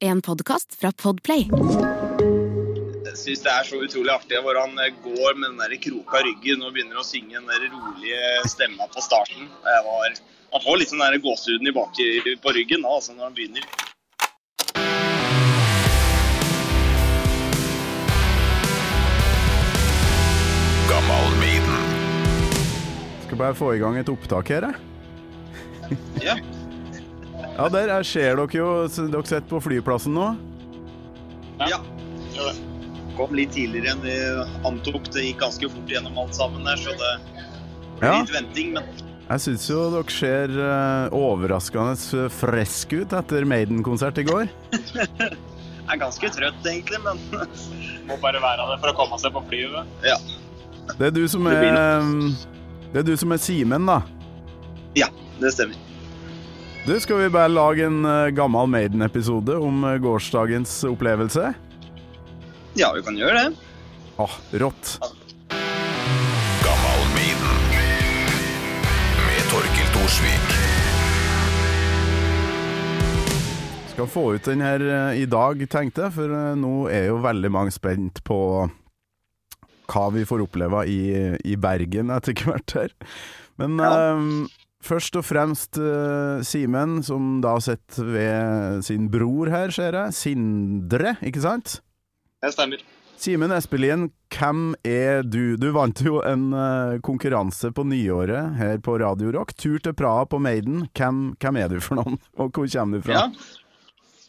En podkast fra Podplay. Jeg syns det er så utrolig artig hvor han eh, går med den der kroka ryggen og begynner å synge den der rolige stemma på starten. Jeg var, han får litt sånn der gåsehuden i bak på ryggen da, altså når han begynner. Skal bare få i gang et opptak her, jeg. Ja. Ja, der er, ser dere jo. Dere sitter på flyplassen nå. ja. Kom litt tidligere enn vi antok. Det gikk ganske fort gjennom alt sammen der, så det ble Ja. litt venting. Men Jeg syns jo dere ser eh, overraskende friske ut etter Maiden-konsert i går. jeg er ganske trøtt egentlig, men Må bare være det for å komme seg på flyet. ja. Det er du som Det er Det er du som er Simen, da. Ja, det stemmer. Du, skal vi bare lage en eh, gammel Maiden-episode om eh, gårsdagens opplevelse? Ja, vi kan gjøre det. Åh, rått. Gammal Maiden med Torkil Thorsvik. Skal få ut den her eh, i dag, tenkte jeg, for nå er jo veldig mange spent på hva vi får oppleve i, i Bergen etter hvert her. Men eh, først og fremst uh, Simen, som da sitter ved sin bror her, ser jeg. Sindre, ikke sant? Det stemmer. Simen Espelien, hvem er du? Du vant jo en uh, konkurranse på nyåret her på Radio Rock. Tur til Praha på Maiden. Hvem, hvem er du for noen, og hvor kommer du fra? Ja.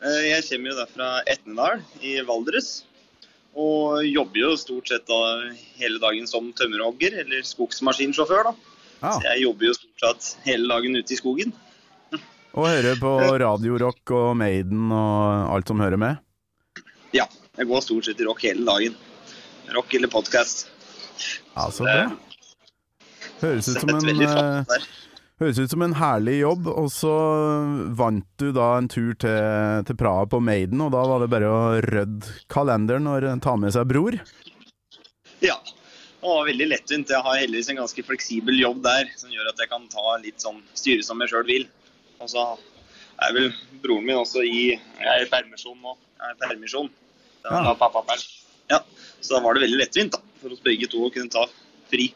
Uh, Jeg kommer jo der fra Etnedal i Valdres. Og jobber jo stort sett da hele dagen som tømmerhogger eller skogsmaskinsjåfør. da. Ah. Så jeg jobber jo stort sett hele dagen ute i skogen. Og hører på radiorock og Maiden og alt som hører med? Ja, jeg går stort sett i rock hele dagen. Rock eller podkast. Ja, så bra. Høres ut som en, eh, høres ut som en herlig jobb, og så vant du da en tur til, til Praha på Maiden, og da var det bare å rydde kalenderen og ta med seg bror. Ja. Var veldig lettvint. Jeg har heldigvis en ganske fleksibel jobb der, som gjør at jeg kan ta litt sånn styre som jeg sjøl vil. Og så er vel broren min også i Jeg er i permisjon nå. Jeg er i permisjon. Ja. Ja. Så da var det veldig lettvint da, for oss begge to å kunne ta fri.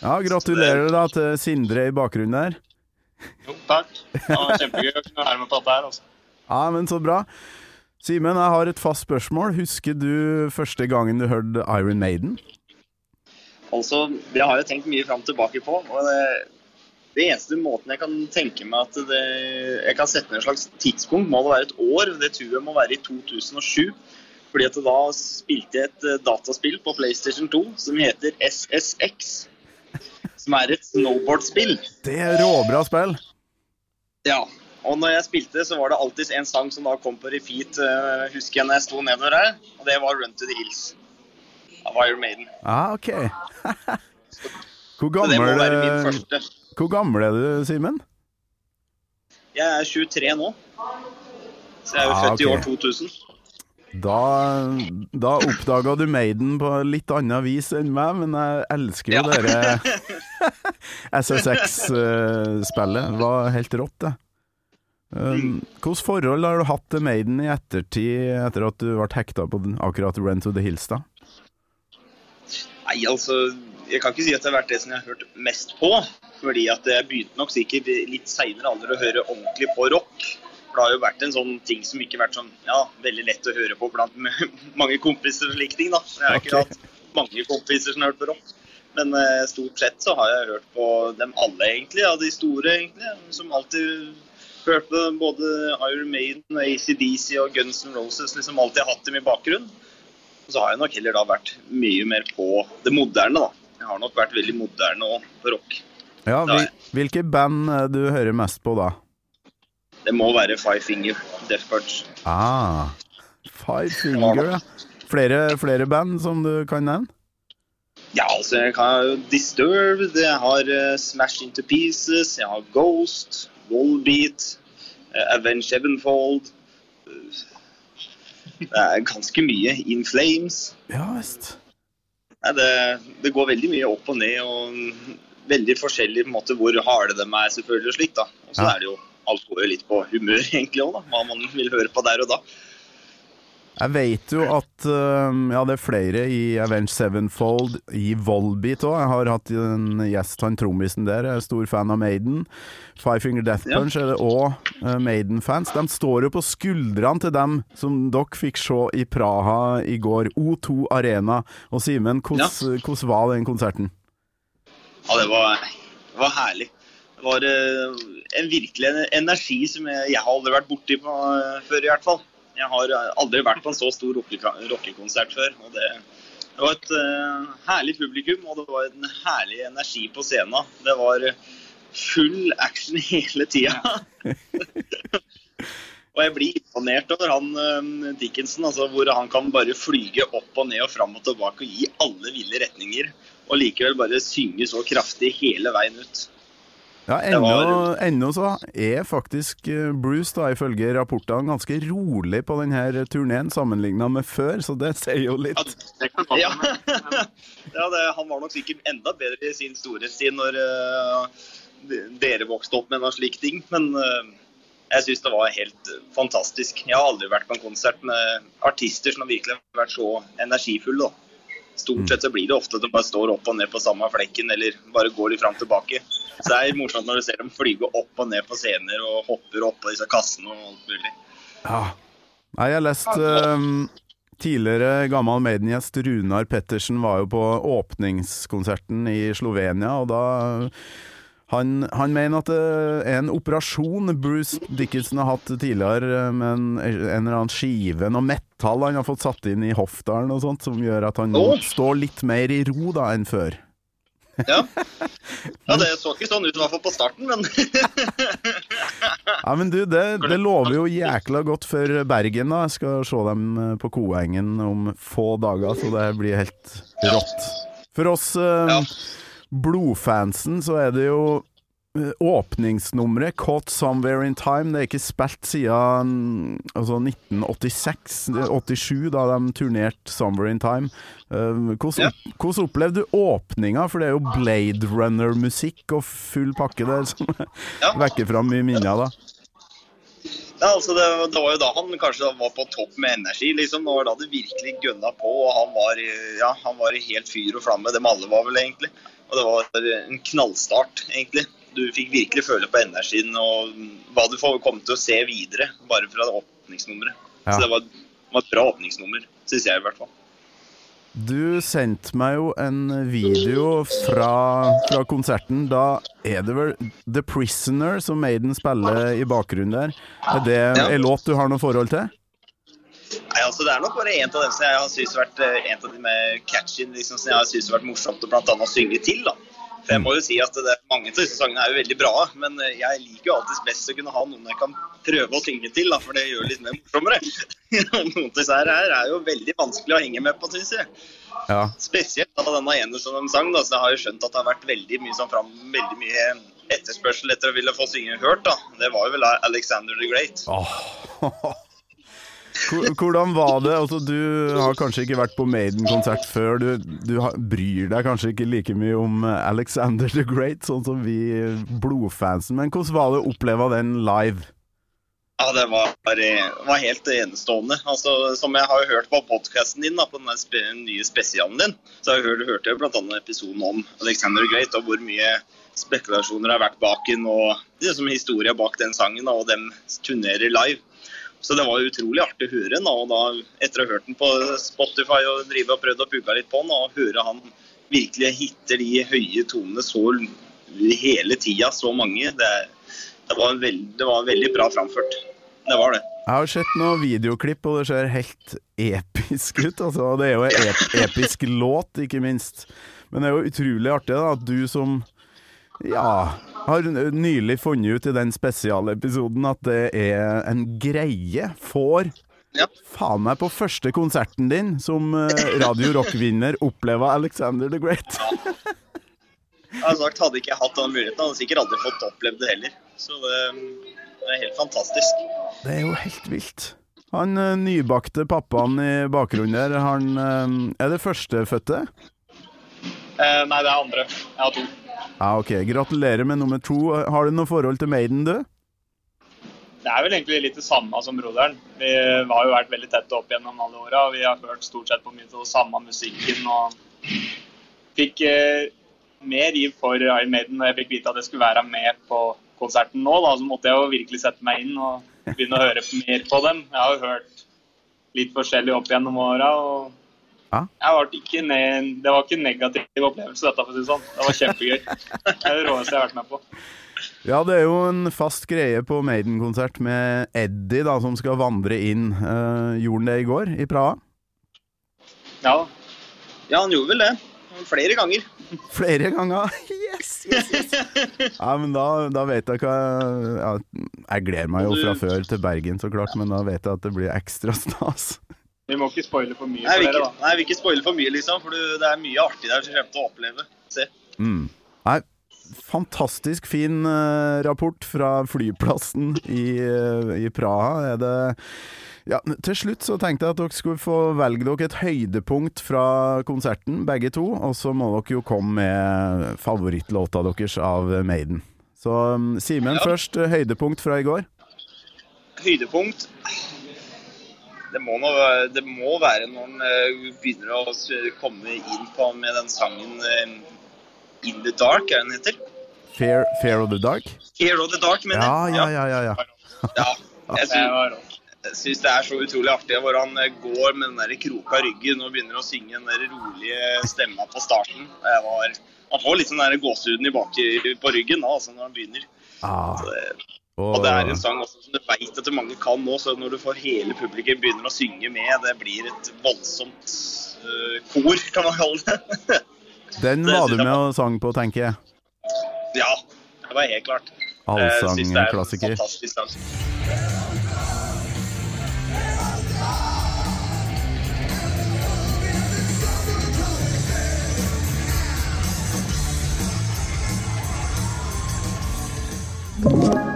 Ja, gratulerer da til Sindre i bakgrunnen der. Jo, takk. Det var kjempegøy å kunne være med på dette her. Altså. Ja, men så bra. Simen, jeg har et fast spørsmål. Husker du første gangen du hørte Iron Maiden? Altså, Det har jeg tenkt mye fram tilbake på. og det, det eneste måten jeg kan tenke meg at det, jeg kan sette ned et slags tidspunkt, må det være et år. Det tror jeg må være i 2007. Fordi at da spilte jeg et eh, dataspill på PlayStation 2 som heter SSX. Som er et snowboardspill. Det er råbra spill. Ja, og når jeg spilte, så var det alltid en sang som da kom på repeat, eh, husker jeg når jeg sto nedover her. og det var Run to the Hills av Iron Maiden. Ah, ok. Hvor Så det må gammel, være min eh, første. hvor gammel er du, Simen? Jeg er 23 nå, så jeg er jo Ah, født i år 2000. Da, da oppdaga du Maiden på litt annet vis enn meg, men jeg elsker jo Ja. dere SSX-spillet. Det var helt rått, det. Um, Hvilket forhold har du hatt til Maiden i ettertid, etter at du ble hekta på akkurat Rent to the Hills, da? Nei, altså, jeg kan ikke si at det har vært det som jeg har hørt mest på. Fordi at jeg begynte nok sikkert litt seinere alder å høre ordentlig på rock. For det har jo vært en sånn ting som ikke har vært sånn, ja, veldig lett å høre på blant mange kompiser og slike ting. da. Jeg har ikke hatt mange kompiser som har hørt på rock. Men eh, stort sett så har jeg hørt på dem alle, egentlig. Av de store, egentlig. Som alltid hørte både Iron Maiden, ACDC og Guns N' Roses. Liksom alltid hatt dem i bakgrunnen. Og så har jeg nok heller da vært mye mer på det moderne, da. Jeg har nok vært veldig moderne òg på rock. Ja. Hvilke band er du hører mest på da? Det må være Five Finger, Death Punch. Ah, Five Finger, ja. Flere, flere band som du kan nevne? Ja, altså jeg har Disturbed, jeg har eh, Smash Into Pieces, jeg har Ghost, Wallbeat, uh, Avenge Sevenfold. eh, Det er ganske mye. In Flames. Ja visst. Det, det går veldig mye opp og ned, og veldig forskjellig på en måte hvor harde de er, selvfølgelig. og slik da. Og så Ja. er det jo alt går jo litt på humør, egentlig òg. Hva man vil høre på der og da. Jeg vet jo at um, ja, det er flere i Avenge Sevenfold, i Volbeat òg. Jeg har hatt en gjest, han trommisen der, jeg er stor fan av Maiden. Five Finger Death Ja. Punch er det òg Maiden-fans. De står jo på skuldrene til dem som dere fikk se i Praha i går, O2 Arena. Og Simen, hvordan Ja. var den konserten? Ja, det var, det var herlig. Det var eh, en virkelig en energi som jeg, jeg har aldri vært borti på, eh, før, i hvert fall. Jeg har eh, aldri vært på en så stor rockekonsert før. og det, det var et uh, herlig publikum, og det var en herlig energi på scenen. Det var eh, full action hele tida. og jeg blir imponert over han eh, Dickinson, altså, hvor han kan bare flyge opp og ned og fram og tilbake og gi alle ville retninger. Og likevel bare synge så kraftig hele veien ut. Ja, ennå, ennå så er faktisk eh, Bruce, da, ifølge rapportene, ganske rolig på denne turneen sammenligna med før, så det sier jo litt. Det Ja, ja det, han var nok sikkert enda bedre i sin storhetstid når de- dere vokste opp med noen slik ting. Men eh, jeg syns det var helt fantastisk. Jeg har aldri vært på en konsert med artister som har virkelig vært så energifulle. da. Stort sett så blir det ofte at de bare står opp og ned på samme flekken, eller bare går litt fram og tilbake. Så det er morsomt når du ser dem flyge opp og ned på scener og hopper opp på disse kassene og alt mulig. Ja. Nei, jeg leste um, Tidligere gammel Maiden-gjest Runar Pettersen var jo på åpningskonserten i Slovenia, og da han, han mener at det er en operasjon Bruce Dickinson har hatt tidligere med en, en eller annen skive, noe metall han har fått satt inn i hoftalen og sånt, som gjør at han Åh. står litt mer i ro da enn før. Ja. ja, det så ikke sånn ut i hvert fall på starten, men Ja, men du, det, det lover jo jækla godt for Bergen, da. Jeg skal se dem eh, på Koengen om få dager, så det blir helt rått. For oss eh, Ja. Blodfansen så er det jo eh, åpningsnummeret 'Caught Somewhere in Time'. Det er ikke spilt siden altså 1986, det er 87, da de turnerte 'Somewhere in Time'. Eh, hvordan, hvordan opplevde du åpninga? For det er jo Blade Runner-musikk og full pakke der som Ja. vekker fram mye minner, da. Ja, altså det, det var jo da han kanskje var på topp med energi. liksom. Det var da det virkelig gønna på. og Han var, i- ja, han var i helt fyr og flamme. Dem alle var vel egentlig. Og det var en knallstart, egentlig. Du fikk virkelig føle på energien og hva du får- kom til å se videre, bare fra det åpningsnummeret. Ja. Så det var, var et bra åpningsnummer, syns jeg i hvert fall. Du sendte meg jo en video fra, fra konserten. Da er det vel The Prisoner som Maiden spiller i bakgrunnen der. Er det Ja. en låt du har noe forhold til? Nei, altså Det er nok bare en av dem som jeg har syntes vært eh, en av de mer catchy, liksom, som jeg har syntes vært morsomt å blant annet synge til. da. For jeg må jo si at det, Mange av disse sangene er jo veldig bra, men eh, jeg liker jo alltid best å kunne ha noen jeg kan prøve å synge til, da, for det gjør det litt mer morsommere. Noen av disse her er jo veldig vanskelig å henge med på, syns jeg. Ja. Spesielt da denne ene som de sang. da, så Jeg har jo skjønt at det har vært veldig mye, sånn fram, veldig mye etterspørsel etter å ville få synge hørt. da. Det var jo vel Alexander the Great. Åh. Hvor- Hvordan var det? Altså, du har kanskje ikke vært på Maiden-konsert før. Du, du bryr deg kanskje ikke like mye om Alexander the Great, sånn som vi blodfansen. Men hvordan var det å oppleve den live? Ja, det var, var helt enestående. Altså, som jeg har hørt på podkasten din, da, på den spe, nye spesialen din, så jeg hørt, hørte jeg bl.a. episoden om Alexander the Great, og hvor mye spekulasjoner har vært bak den, og det som historie bak den sangen, og dem turnerer live. Så det var utrolig artig å høre den, og da, etter å ha hørt den på Spotify og drive og prøvd å pugge litt på den, og høre han virkelig hitter de høye tonene så hele tida, så mange. Det, det, var veld, det var veldig bra framført. Det var det. Jeg har sett noen videoklipp, og det ser helt episk ut. Altså. Det er jo en ep episk låt, ikke minst. Men det er jo utrolig artig da, at du som ja, har nylig funnet ut i den spesialepisoden at det er en greie, får Ja. faen meg på første konserten din som eh, Radio Rock-vinner opplever Alexander the Great. Jeg har sagt, Hadde ikke jeg hatt den muligheten, hadde jeg sikkert aldri fått opplevd det heller. Så det, det er helt fantastisk. Det er jo helt vilt. Han eh, nybakte pappaen i bakgrunnen der, han eh, er det førstefødte? Eh, nei, det er andre. Jeg har to. Ja, ok. Gratulerer med nummer to. Har du noe forhold til Maiden, du? Det er vel egentlig litt det samme som broderen. Vi har jo vært veldig tette opp gjennom alle åra. Vi har hørt stort sett på mye av den samme musikken og fikk eh, mer giv for Iron Maiden da jeg fikk vite at jeg skulle være med på konserten nå. Da, så måtte jeg jo virkelig sette meg inn og begynne å høre mer på dem. Jeg har jo hørt litt forskjellig opp gjennom åra. og Ja. jeg ble ikke ne det var ikke en negativ opplevelse, dette, for å si det sånn. Det var kjempegøy. Det er det råeste jeg har vært med på. Ja, det er jo en fast greie på Maiden-konsert med Eddie, da, som skal vandre inn. Eh, gjorde han det i går, i Praha? Ja, Ja, han gjorde vel det. Flere ganger. Flere ganger. Yes, yes, yes. Ja, men da, da vet jeg hva ja, Jeg gleder meg jo fra før til Bergen, så klart, men da vet jeg at det blir ekstra stas. Vi må ikke spoile for mye Nei, for dere, da. nei, vi vil ikke spoile for mye, liksom. For det er mye artig der som kommer til å oppleve. Se. Mm. Nei, fantastisk fin eh, rapport fra flyplassen i, eh, i Praha. Er det ja, til slutt så tenkte jeg at dere skulle få velge dere et høydepunkt fra konserten, begge to. Og så må dere jo komme med favorittlåta deres av Maiden. Så um, Simen Ja. først, eh, høydepunkt fra i går. Høydepunkt det må, nå, det må være når han eh, begynner å komme inn på med den sangen eh, In the Dark, er den heter? Fair, Fair of the Dark? Fair of the Dark, mener jeg. ja, ja. ja, ja. Ja, jeg synes, syns, jeg syns det er så utrolig artig hvor han eh, går med den der kroka ryggen og begynner å synge den der rolige stemma på starten. Jeg var, han får litt sånn der gåsehuden i bak på ryggen da, altså når han begynner. Ah, Så og, Og det er en sang også som du veit at mange kan nå, så når du får hele publikum begynner å synge med, det blir et voldsomt uh, kor, kan man kalle det. den var du med og sang på, tenker jeg. ja, det var helt klart. Jeg synes det er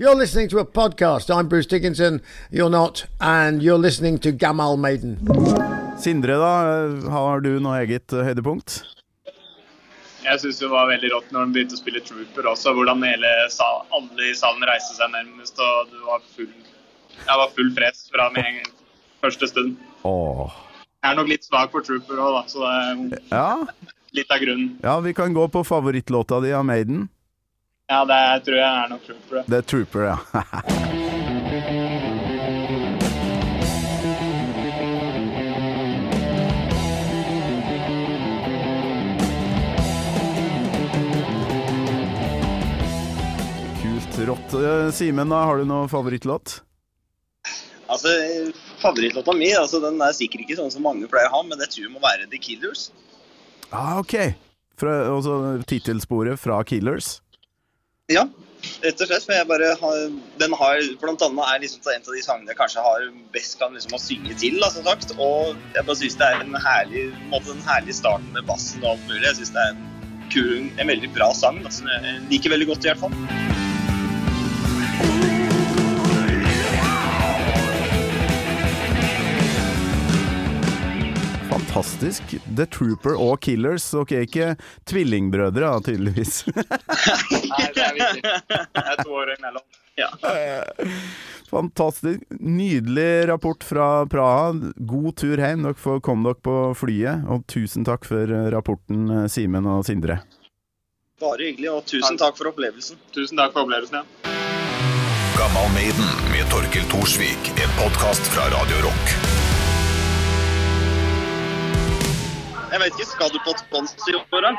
You're listening to a podcast. I'm Bruce Dickinson. You're not. And you're listening to Gamal Maiden. Sindre, da. Har du noe eget eh, høydepunkt? Jeg syns det var veldig rått når de begynte å spille Trooper også. Hvordan hele alle i salen reiste seg nærmest, og det var full Jeg var full fres fra med en gang første stund. Åh. Jeg er nok litt svak for Trooper òg, da, så det er Ja, litt av grunnen. ja, vi kan gå på favorittlåta di av Maiden. Ja, det er- tror jeg er nok Trooper. det. Det er Trooper, ja. Kult rått. Eh, Simen, har du noe favorittlåt? Altså, Favorittlåta mi altså, den er sikkert ikke sånn som mange pleier å ha, men det tror jeg må være The Killers. Ah, ok. Fra, altså tittelsporet fra Killers. Ja, rett og slett. For jeg bare har, den har blant annet er liksom en av de sangene jeg kanskje har best kan liksom å synge til, da, som sagt. Og jeg bare syns det er en herlig måte, en herlig start med bassen og alt mulig. Jeg syns det er en, kul, en veldig bra sang, da, som jeg liker veldig godt i hvert fall. Fantastisk. The Trooper og Killers. Er ikke tvillingbrødre, da, tydeligvis. Nei, det er viktig. Det er to år imellom. Ja. Fantastisk. Nydelig rapport fra Praha. God tur hjem. Dere får komme dere på flyet. Og tusen takk for rapporten, Simen og Sindre. Bare hyggelig, og tusen takk for opplevelsen. Tusen takk for opplevelsen. ja. Gammal Maiden med Torkel Thorsvik. En podkast fra Radio Rock. Jeg vet ikke, skal du på Tons i år, da?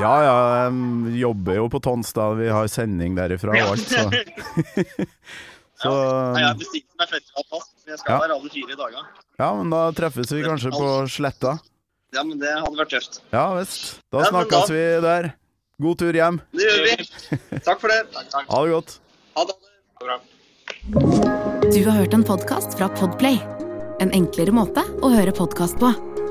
Ja ja, jeg jobber jo på Tonstad. Vi har sending derifra og alt, så Så ja, jeg har bestilt meg festivalpass. men Jeg skal Ja. være alle fire dager. Ja, men da treffes vi kanskje på Sletta. Ja, men det hadde vært tøft. Ja visst. Da Ja, snakkes da- vi der. God tur hjem. Det gjør vi. Takk for det. Ha det godt. Ha det. Bra. Du har hørt en podkast fra Podplay. En enklere måte å høre podkast på.